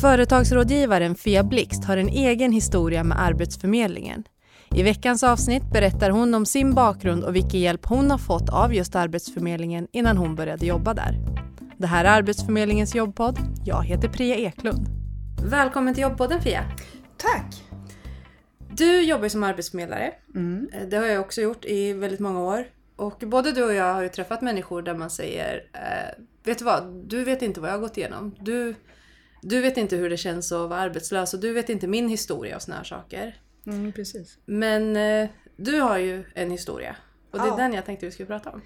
Företagsrådgivaren Fia Blixt har en egen historia med Arbetsförmedlingen. I veckans avsnitt berättar hon om sin bakgrund och vilken hjälp hon har fått av just Arbetsförmedlingen innan hon började jobba där. Det här är Arbetsförmedlingens jobbpodd. Jag heter Priya Eklund. Välkommen till jobbpodden Fia. Tack! Du jobbar som arbetsförmedlare. Mm. Det har jag också gjort i väldigt många år. Och både du och jag har ju träffat människor där man säger eh, Vet du vad? Du vet inte vad jag har gått igenom. Du, du vet inte hur det känns att vara arbetslös och du vet inte min historia och såna här saker. Mm, precis. Men eh, du har ju en historia. Och det är ja. den jag tänkte vi skulle prata om.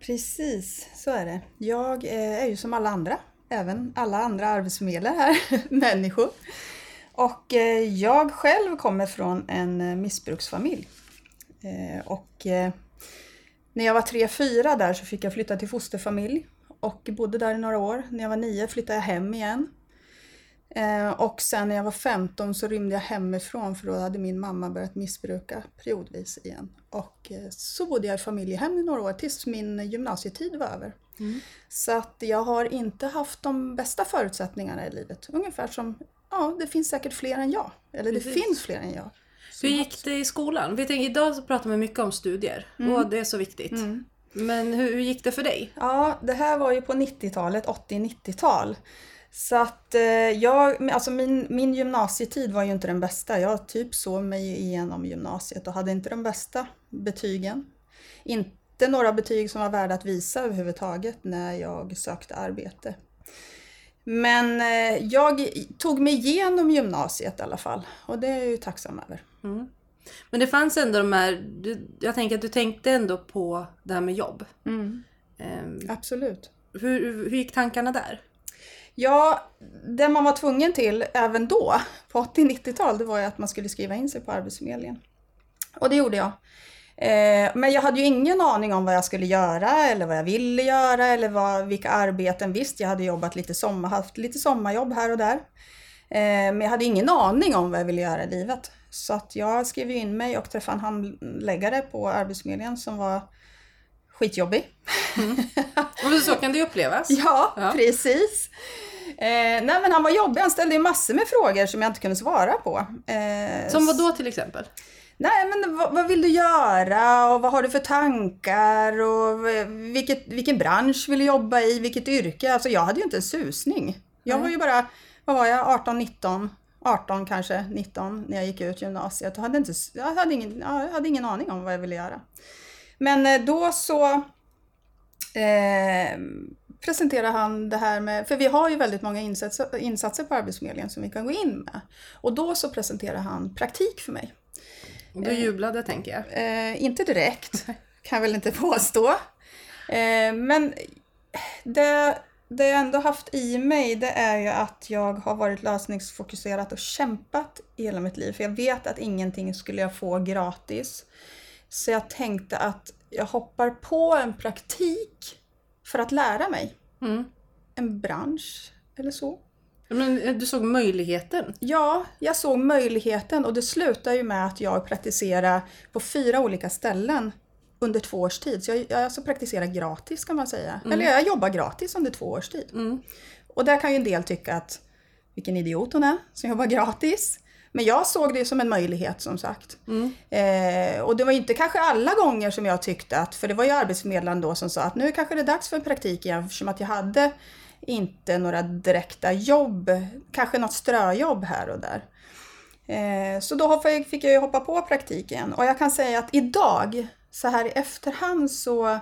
Precis, så är det. Jag är ju som alla andra, även alla andra arbetsförmedlare här, människor. Och eh, jag själv kommer från en eh, missbruksfamilj. Och när jag var tre, fyra där så fick jag flytta till fosterfamilj och bodde där i några år. När jag var nio flyttade jag hem igen. Och sen när jag var 15 så rymde jag hemifrån för då hade min mamma börjat missbruka periodvis igen. Och så bodde jag i familjehem i några år tills min gymnasietid var över. Mm. Så att jag har inte haft de bästa förutsättningarna i livet. Ungefär som ja, det finns säkert fler än jag. Eller Precis. det finns fler än jag. Hur gick det i skolan? Vi tänker, idag så pratar man mycket om studier mm. och det är så viktigt. Mm. Men hur, hur, gick det för dig? Ja, det här var ju på 90-talet, 80-90-tal. Så att eh, jag, alltså min, min gymnasietid var ju inte den bästa. Jag typ såg mig igenom gymnasiet och hade inte de bästa betygen. Inte några betyg som var värda att visa överhuvudtaget när jag sökte arbete. Men eh, jag tog mig igenom gymnasiet i alla fall och det är jag ju tacksam över. Mm. Men det fanns ändå de här, du, jag tänker att du tänkte ändå på det här med jobb. Mm. Um, Absolut. Hur, hur gick tankarna där? Ja, det man var tvungen till även då, på 80-90-tal, det var ju att man skulle skriva in sig på Arbetsförmedlingen. Och det gjorde jag. Eh, men jag hade ju ingen aning om vad jag skulle göra eller vad jag ville göra eller vad, vilka arbeten. Visst, jag hade jobbat lite sommar, haft lite sommarjobb här och där. Eh, men jag hade ingen aning om vad jag ville göra i livet. Så att jag skrev in mig och träffade en handläggare på Arbetsförmedlingen som var skitjobbig. Mm. Och så kan det upplevas. ja, ja, precis. Eh, nej men han var jobbig, han ställde ju massor med frågor som jag inte kunde svara på. Eh, som vad då till exempel? Nej, men vad, vad, vill du göra och vad har du för tankar och vilket, vilken bransch vill du jobba i, vilket yrke? Alltså jag hade ju inte en susning. Jag mm. var ju bara, vad var jag, 18, 19, 18 kanske, 19 när jag gick ut gymnasiet och hade inte, jag hade ingen, jag hade ingen aning om vad jag ville göra. Men eh, då så eh, presenterade han det här med, för vi har ju väldigt många insatser, insatser på Arbetsförmedlingen som vi kan gå in med. Och då så presenterade han praktik för mig. Och du jublade tänker jag? Eh, inte direkt, kan jag väl inte påstå. Eh, men det, det jag ändå haft i mig det är ju att jag har varit lösningsfokuserad och kämpat i hela mitt liv. För jag vet att ingenting skulle jag få gratis. Så jag tänkte att jag hoppar på en praktik för att lära mig. Mm. En bransch eller så. Men eh, du såg möjligheten? Ja, jag såg möjligheten och det slutade ju med att jag praktiserade på fyra olika ställen under två års tid. Så jag, jag alltså praktiserar gratis kan man säga. Mm. Eller jag jobbar gratis under två års tid. Mm. Och där kan ju en del tycka att vilken idiot hon är som jobbar gratis. Men jag såg det som en möjlighet som sagt. Mm. Eh, och det var inte kanske alla gånger som jag tyckte att, för det var ju arbetsförmedlaren då som sa att nu kanske det är dags för en praktik igen eftersom att jag hade inte några direkta jobb, kanske något ströjobb här och där. Eh, så då fick jag ju hoppa på praktiken och jag kan säga att idag, så här i efterhand så,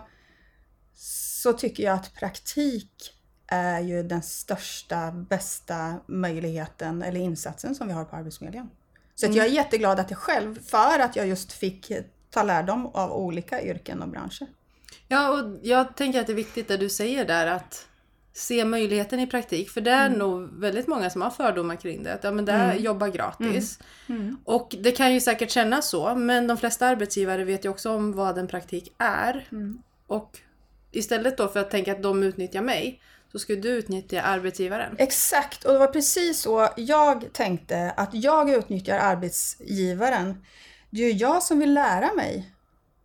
så tycker jag att praktik är ju den största, bästa möjligheten eller insatsen som vi har på Arbetsförmedlingen. Så mm. jag är jätteglad att jag själv, för att jag just fick ta lärdom av olika yrken och branscher. Ja, och jag tänker att det är viktigt det du säger där att se möjligheten i praktik. För det är mm. nog väldigt många som har fördomar kring det. Att ja, men det mm. jobbar gratis. Mm. mm. Och det kan ju säkert kännas så. Men de flesta arbetsgivare vet ju också om vad en praktik är. Mm. Och istället då för att tänka att de utnyttjar mig. Så skulle du utnyttja arbetsgivaren. Exakt, och det var precis så jag tänkte. Att jag utnyttjar arbetsgivaren. Det är ju jag som vill lära mig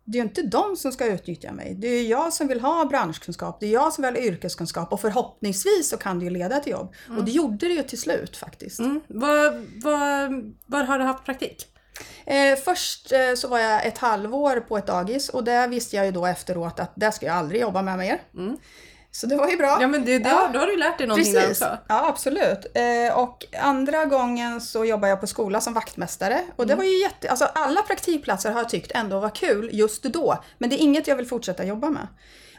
det är ju inte de som ska utnyttja mig. Det är jag som vill ha branschkunskap, det är jag som vill ha yrkeskunskap och förhoppningsvis så kan det ju leda till jobb. Mm. Och det gjorde det ju till slut faktiskt. Mm. Var, var, var har du haft praktik? Eh, först eh, så var jag ett halvår på ett dagis och där visste jag ju då efteråt att där ska jag aldrig jobba med mer. Mm. Så det var ju bra. Ja men det, det, ja, då har du lärt dig någonting precis. också. Ja absolut. Eh, och andra gången så jobbade jag på skola som vaktmästare. Och det mm. var ju jätte, alltså alla praktikplatser har jag tyckt ändå var kul just då. Men det är inget jag vill fortsätta jobba med.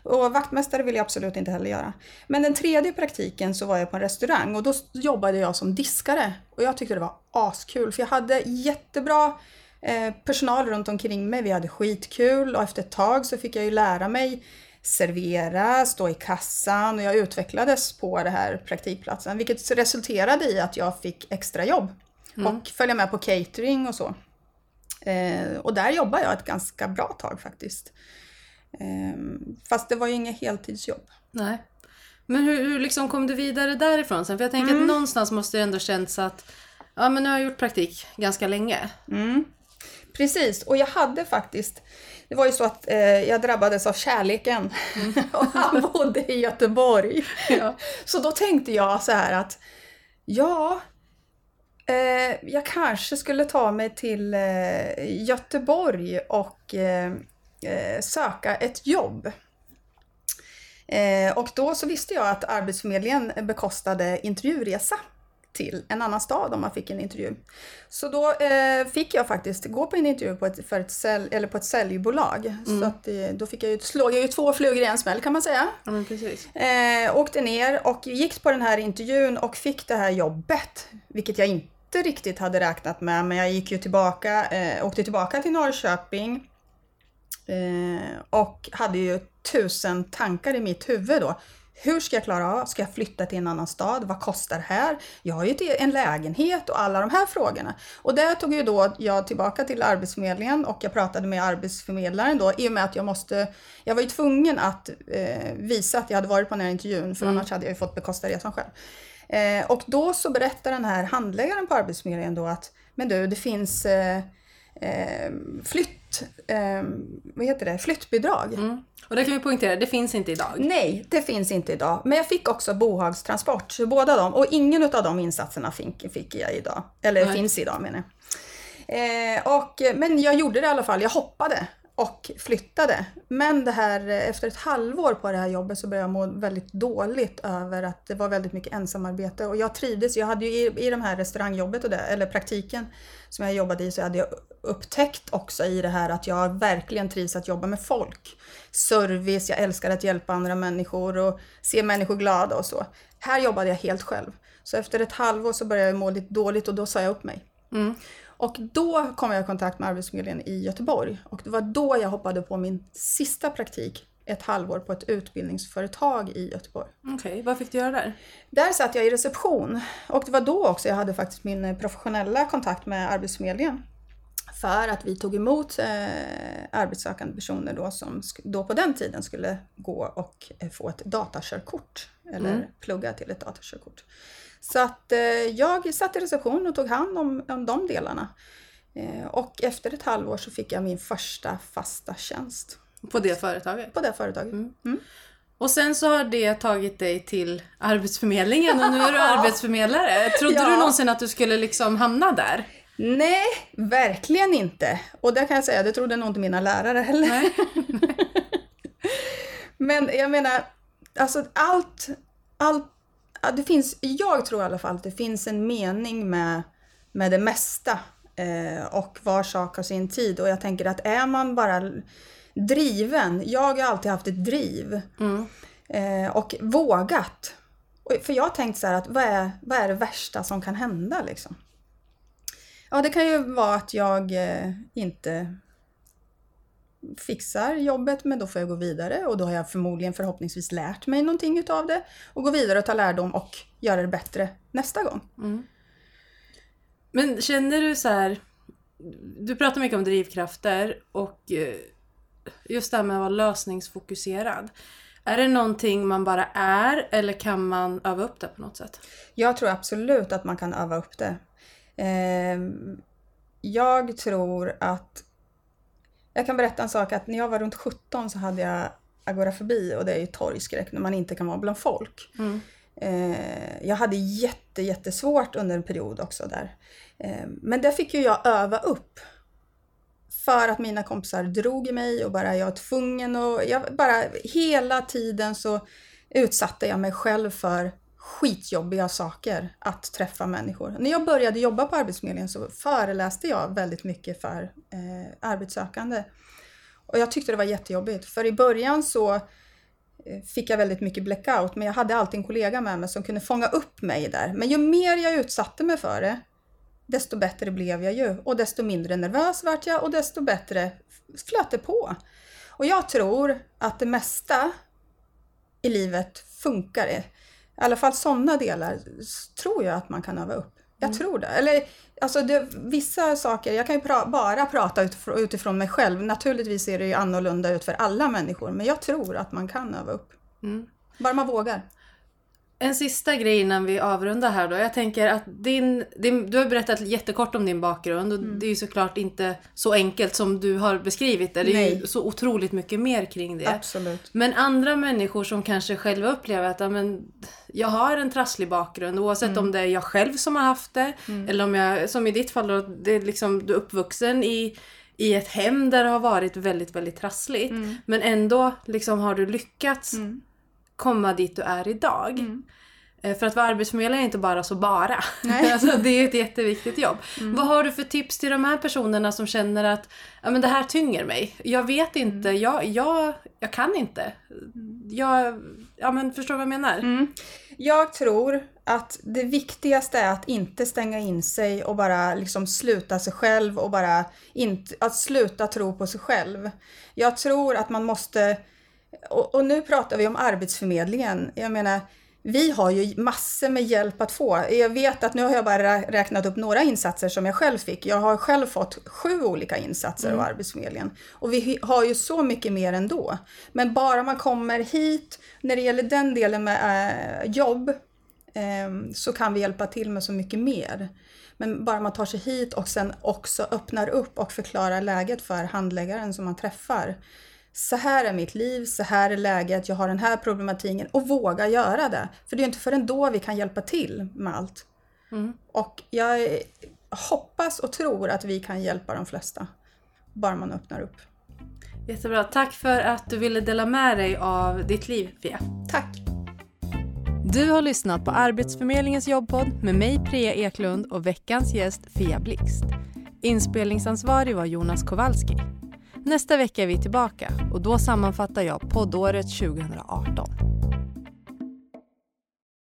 Och vaktmästare vill jag absolut inte heller göra. Men den tredje praktiken så var jag på en restaurang och då jobbade jag som diskare. Och jag tyckte det var askul för jag hade jättebra eh, personal runt omkring mig. Vi hade skitkul och efter ett tag så fick jag ju lära mig servera, stå i kassan och jag utvecklades på den här praktikplatsen vilket resulterade i att jag fick extra jobb mm. och följa med på catering och så. Eh, och där jobbade jag ett ganska bra tag faktiskt. Eh, fast det var ju inget heltidsjobb. Nej. Men hur, hur liksom kom du vidare därifrån sen? För jag tänker mm. att någonstans måste det ändå känts att ja men nu har jag gjort praktik ganska länge. Mm. Precis, och jag hade faktiskt det var ju så att eh, jag drabbades av kärleken mm. och han bodde i Göteborg. Ja. Så då tänkte jag så här att ja, eh, jag kanske skulle ta mig till eh, Göteborg och eh, eh, söka ett jobb. Eh, och då så visste jag att Arbetsförmedlingen bekostade intervjuresa till en annan stad om man fick en intervju. Så då eh, fick jag faktiskt gå på en intervju på ett, för ett, sälj, eller på ett säljbolag. Mm. Så att, eh, då fick jag ju, slog jag ju två flugor i en smäll kan man säga. Ja, men precis. Eh, åkte ner och gick på den här intervjun och fick det här jobbet. Vilket jag inte riktigt hade räknat med men jag gick ju tillbaka, eh, åkte tillbaka till Norrköping. Eh, och hade ju tusen tankar i mitt huvud då. Hur ska jag klara av? Ska jag flytta till en annan stad? Vad kostar det här? Jag har ju en lägenhet och alla de här frågorna. Och där tog ju då jag tillbaka till Arbetsförmedlingen och jag pratade med arbetsförmedlaren då i och med att jag måste, jag var ju tvungen att eh, visa att jag hade varit på den här intervjun för mm. annars hade jag ju fått bekosta resan själv. Eh, och då så berättar den här handläggaren på Arbetsförmedlingen då att men du, det finns eh, eh flytt, eh, vad heter det, flyttbidrag. Mm. Och det kan vi poängtera, det finns inte idag. Nej, det finns inte idag. Men jag fick också bohagstransport, så båda dem. Och ingen av de insatserna fick, fick jag idag. Eller Nej. finns idag menar jag. Eh, och, men jag gjorde det i alla fall, jag hoppade och flyttade. Men det här, efter ett halvår på det här jobbet så började jag må väldigt dåligt över att det var väldigt mycket ensamarbete och jag trivdes. Jag hade ju i, i de här restaurangjobbet och det, eller praktiken som jag jobbade i så hade jag upptäckt också i det här att jag verkligen trivs att jobba med folk. Service, jag älskar att hjälpa andra människor och se människor glada och så. Här jobbade jag helt själv. Så efter ett halvår så började jag må lite dåligt och då sa jag upp mig. Mm. Och då kom jag i kontakt med Arbetsförmedlingen i Göteborg och det var då jag hoppade på min sista praktik ett halvår på ett utbildningsföretag i Göteborg. Okej, okay. vad fick du göra där? Där satt jag i reception och det var då också jag hade faktiskt min professionella kontakt med Arbetsförmedlingen. För att vi tog emot eh, arbetssökande personer då som då på den tiden skulle gå och eh, få ett datakörkort eller mm. plugga till ett datakörkort. Så att eh, jag satt i reception och tog hand om, om de delarna. Eh, och efter ett halvår så fick jag min första fasta tjänst. På det företaget? På det företaget. Mm. Mm. Och sen så har det tagit dig till Arbetsförmedlingen och nu är du arbetsförmedlare. Trodde ja. du någonsin att du skulle liksom hamna där? Nej, verkligen inte. Och det kan jag säga, det trodde nog inte mina lärare heller. Nej. Men jag menar, alltså allt, allt det finns, jag tror i alla fall att det finns en mening med, med det mesta eh, och var sak har sin tid. Och jag tänker att är man bara driven, jag har alltid haft ett driv mm. eh, och vågat. För jag har tänkt så här att vad är, vad är det värsta som kan hända liksom? Ja, det kan ju vara att jag eh, inte fixar jobbet men då får jag gå vidare och då har jag förmodligen förhoppningsvis lärt mig någonting utav det och gå vidare och ta lärdom och göra det bättre nästa gång. Mm. Men känner du så här, du pratar mycket om drivkrafter och eh, just det här med att vara lösningsfokuserad. Är det någonting man bara är eller kan man öva upp det på något sätt? Jag tror absolut att man kan öva upp det. Ehm, jag tror att Jag kan berätta en sak att när jag var runt 17 så hade jag agorafobi och det är ju torgskräck när man inte kan vara bland folk. Mm. Eh, jag hade jätte, jättesvårt under en period också där. Eh, men det fick ju jag öva upp. För att mina kompisar drog i mig och bara jag var tvungen och jag bara hela tiden så utsatte jag mig själv för skitjobbiga saker att träffa människor. När jag började jobba på Arbetsförmedlingen så föreläste jag väldigt mycket för eh, arbetssökande. Och jag tyckte det var jättejobbigt, för i början så eh, fick jag väldigt mycket blackout, men jag hade alltid en kollega med mig som kunde fånga upp mig där. Men ju mer jag utsatte mig för det, desto bättre blev jag ju. Och desto mindre nervös vart jag och desto bättre flöt det på. Och jag tror att det mesta i livet funkar. I alla fall sådana delar tror jag att man kan öva upp. Jag mm. tror det. Eller, alltså det, vissa saker, jag kan ju pra bara prata utifrån, utifrån mig själv. Naturligtvis ser det ju annorlunda ut för alla människor, men jag tror att man kan öva upp. Mm. Bara man vågar. En sista grej innan vi avrundar här då. Jag tänker att din, din du har berättat jättekort om din bakgrund och mm. det är ju såklart inte så enkelt som du har beskrivit det. Det är Nej. ju så otroligt mycket mer kring det. Absolut. Men andra människor som kanske själva upplever att ja, men, jag har en trasslig bakgrund oavsett mm. om det är jag själv som har haft det mm. eller om jag, som i ditt fall då, det är liksom, du är uppvuxen i i ett hem där det har varit väldigt, väldigt trassligt. Mm. Men ändå liksom har du lyckats mm komma dit du är idag. Mm. Eh, för att vara arbetsförmedlare är inte bara så bara. alltså, det är ett jätteviktigt jobb. Mm. Vad har du för tips till de här personerna som känner att ja, men det här tynger mig? Jag vet inte, mm. jag, jag, jag kan inte. Jag, ja, men förstår du vad jag menar? Mm. Jag tror att det viktigaste är att inte stänga in sig och bara liksom sluta sig själv och bara inte, att sluta tro på sig själv. Jag tror att man måste och, och, nu pratar vi om Arbetsförmedlingen. Jag menar, vi har ju massor med hjälp att få. Jag vet att nu har jag bara räknat upp några insatser som jag själv fick. Jag har själv fått sju olika insatser mm. av Arbetsförmedlingen. Och vi har ju så mycket mer ändå. Men bara man kommer hit, när det gäller den delen med äh, jobb, äh, så kan vi hjälpa till med så mycket mer. Men bara man tar sig hit och sen också öppnar upp och förklarar läget för handläggaren som man träffar så här är mitt liv, så här är läget, jag har den här problematiken och våga göra det. För det är inte förrän då vi kan hjälpa till med allt. Mm. Och jag hoppas och tror att vi kan hjälpa de flesta, bara man öppnar upp. Jättebra. Tack för att du ville dela med dig av ditt liv, Fia. Tack. Du har lyssnat på Arbetsförmedlingens jobbpodd med mig, Priya Eklund och veckans gäst, Fia Blixt. Inspelningsansvarig var Jonas Kowalski. Nästa vecka är vi tillbaka och då sammanfattar jag poddåret 2018.